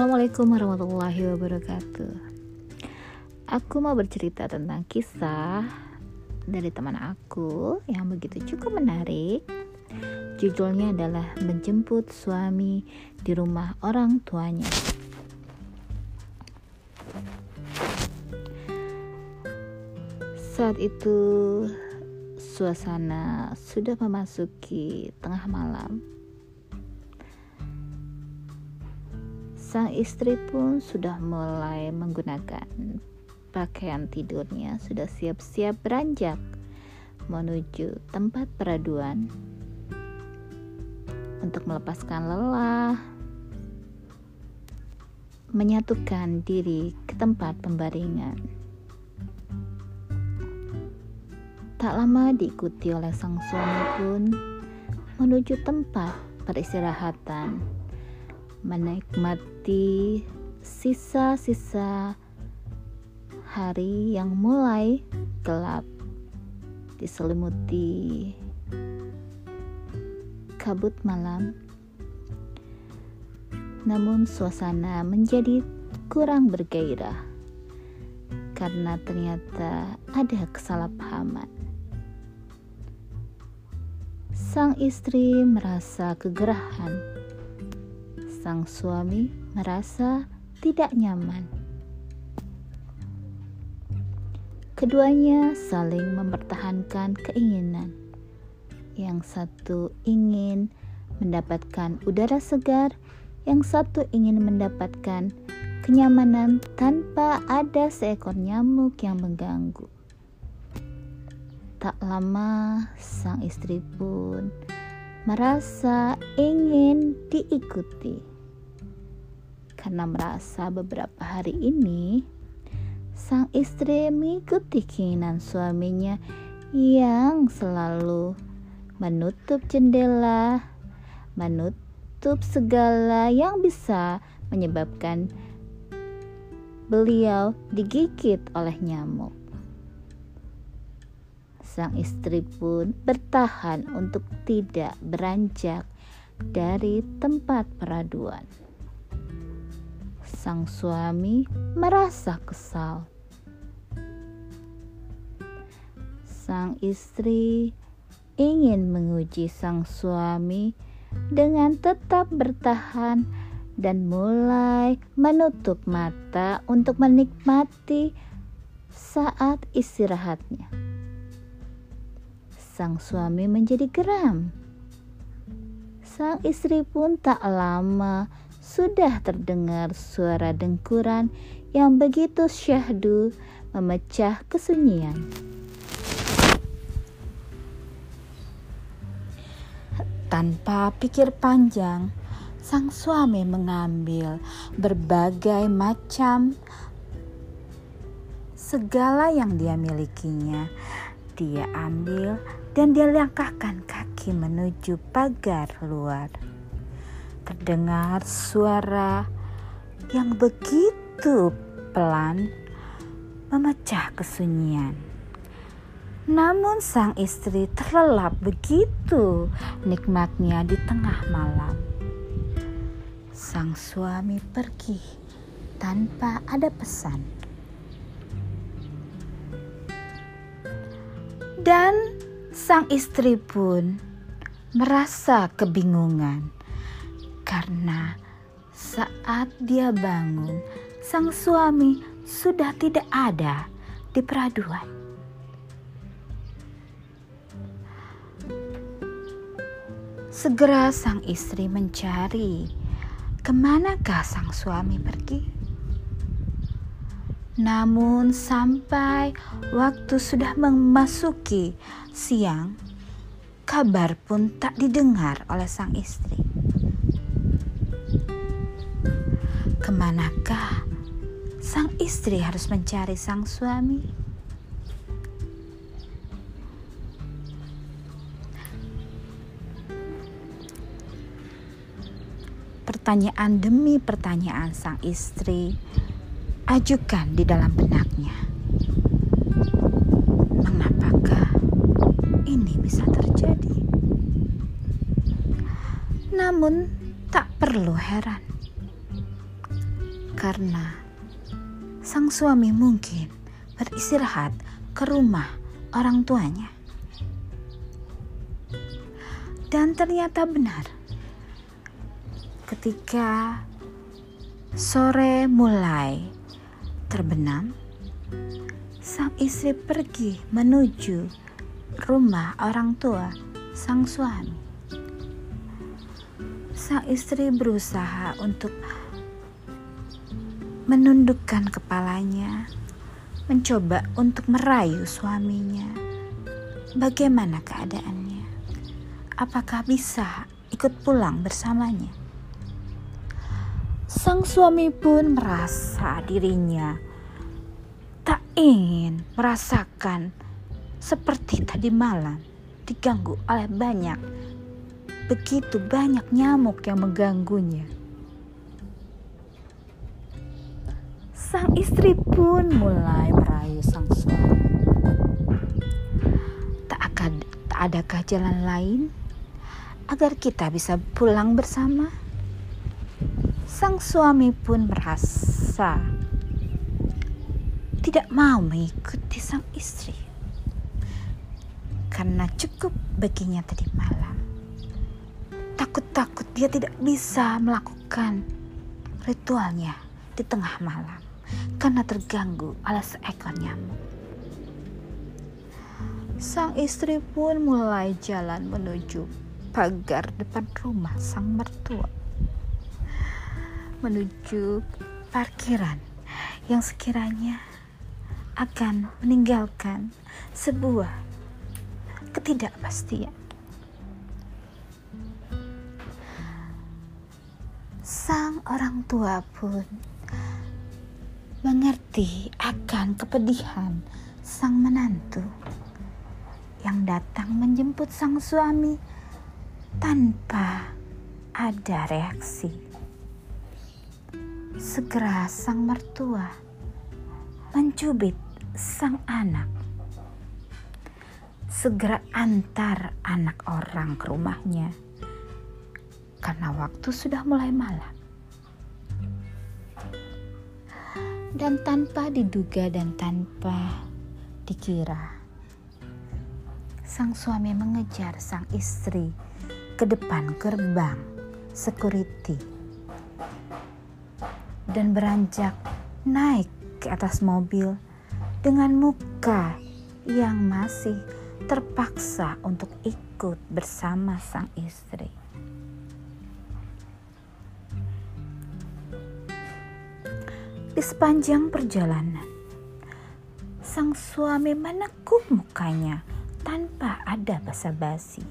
Assalamualaikum warahmatullahi wabarakatuh. Aku mau bercerita tentang kisah dari teman aku yang begitu cukup menarik. Judulnya adalah menjemput suami di rumah orang tuanya. Saat itu suasana sudah memasuki tengah malam Sang istri pun sudah mulai menggunakan pakaian tidurnya, sudah siap-siap beranjak menuju tempat peraduan untuk melepaskan lelah, menyatukan diri ke tempat pembaringan. Tak lama diikuti oleh sang suami pun menuju tempat peristirahatan menikmati sisa-sisa hari yang mulai gelap diselimuti kabut malam. Namun suasana menjadi kurang bergairah karena ternyata ada kesalahpahaman. Sang istri merasa kegerahan sang suami merasa tidak nyaman. Keduanya saling mempertahankan keinginan. Yang satu ingin mendapatkan udara segar, yang satu ingin mendapatkan kenyamanan tanpa ada seekor nyamuk yang mengganggu. Tak lama, sang istri pun merasa ingin diikuti karena merasa beberapa hari ini sang istri mengikuti keinginan suaminya yang selalu menutup jendela, menutup segala yang bisa menyebabkan beliau digigit oleh nyamuk. Sang istri pun bertahan untuk tidak beranjak dari tempat peraduan sang suami merasa kesal. Sang istri ingin menguji sang suami dengan tetap bertahan dan mulai menutup mata untuk menikmati saat istirahatnya. Sang suami menjadi geram. Sang istri pun tak lama sudah terdengar suara dengkuran yang begitu syahdu memecah kesunyian. Tanpa pikir panjang, sang suami mengambil berbagai macam segala yang dia milikinya. Dia ambil dan dia langkahkan kaki menuju pagar luar terdengar suara yang begitu pelan memecah kesunyian. Namun sang istri terlelap begitu nikmatnya di tengah malam. Sang suami pergi tanpa ada pesan. Dan sang istri pun merasa kebingungan karena saat dia bangun, sang suami sudah tidak ada di peraduan. Segera sang istri mencari ke manakah sang suami pergi. Namun sampai waktu sudah memasuki siang, kabar pun tak didengar oleh sang istri. Ke manakah sang istri harus mencari sang suami? Pertanyaan demi pertanyaan sang istri ajukan di dalam benaknya. Mengapakah ini bisa terjadi? Namun, tak perlu heran karena sang suami mungkin beristirahat ke rumah orang tuanya. Dan ternyata benar, ketika sore mulai terbenam, sang istri pergi menuju rumah orang tua sang suami. Sang istri berusaha untuk menundukkan kepalanya, mencoba untuk merayu suaminya. Bagaimana keadaannya? Apakah bisa ikut pulang bersamanya? Sang suami pun merasa dirinya tak ingin merasakan seperti tadi malam diganggu oleh banyak begitu banyak nyamuk yang mengganggunya. Sang istri pun mulai merayu sang suami. Tak akan tak adakah jalan lain agar kita bisa pulang bersama? Sang suami pun merasa tidak mau mengikuti sang istri karena cukup baginya tadi malam. Takut-takut dia tidak bisa melakukan ritualnya di tengah malam karena terganggu oleh seekor nyamuk. Sang istri pun mulai jalan menuju pagar depan rumah sang mertua. Menuju parkiran yang sekiranya akan meninggalkan sebuah ketidakpastian. Sang orang tua pun mengerti akan kepedihan sang menantu yang datang menjemput sang suami tanpa ada reaksi. Segera sang mertua mencubit sang anak. Segera antar anak orang ke rumahnya karena waktu sudah mulai malam. Dan tanpa diduga dan tanpa dikira. Sang suami mengejar sang istri ke depan gerbang security dan beranjak naik ke atas mobil dengan muka yang masih terpaksa untuk ikut bersama sang istri. Di sepanjang perjalanan, sang suami menekuk mukanya tanpa ada basa-basi.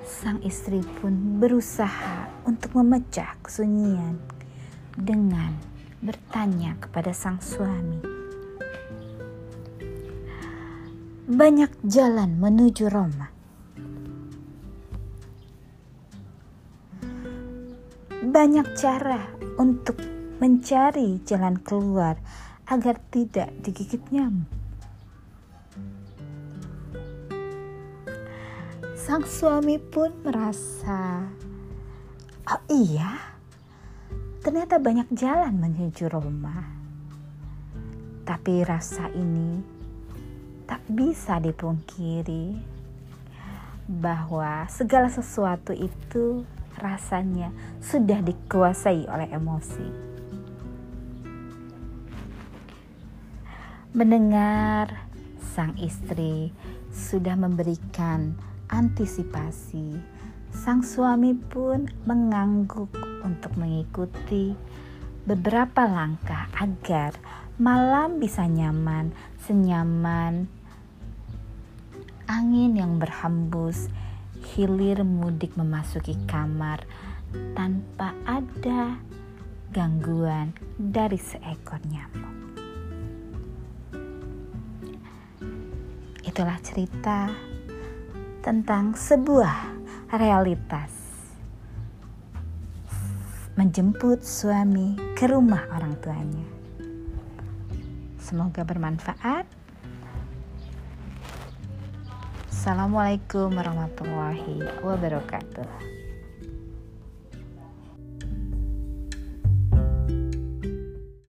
Sang istri pun berusaha untuk memecah kesunyian dengan bertanya kepada sang suami. Banyak jalan menuju Roma. Banyak cara untuk mencari jalan keluar agar tidak digigit nyamuk. Sang suami pun merasa, oh iya, ternyata banyak jalan menuju Roma. Tapi rasa ini tak bisa dipungkiri bahwa segala sesuatu itu rasanya sudah dikuasai oleh emosi. Mendengar sang istri sudah memberikan antisipasi, sang suami pun mengangguk untuk mengikuti beberapa langkah agar malam bisa nyaman, senyaman angin yang berhembus, hilir mudik memasuki kamar tanpa ada gangguan dari seekor nyamuk. Itulah cerita tentang sebuah realitas menjemput suami ke rumah orang tuanya. Semoga bermanfaat. Assalamualaikum warahmatullahi wabarakatuh.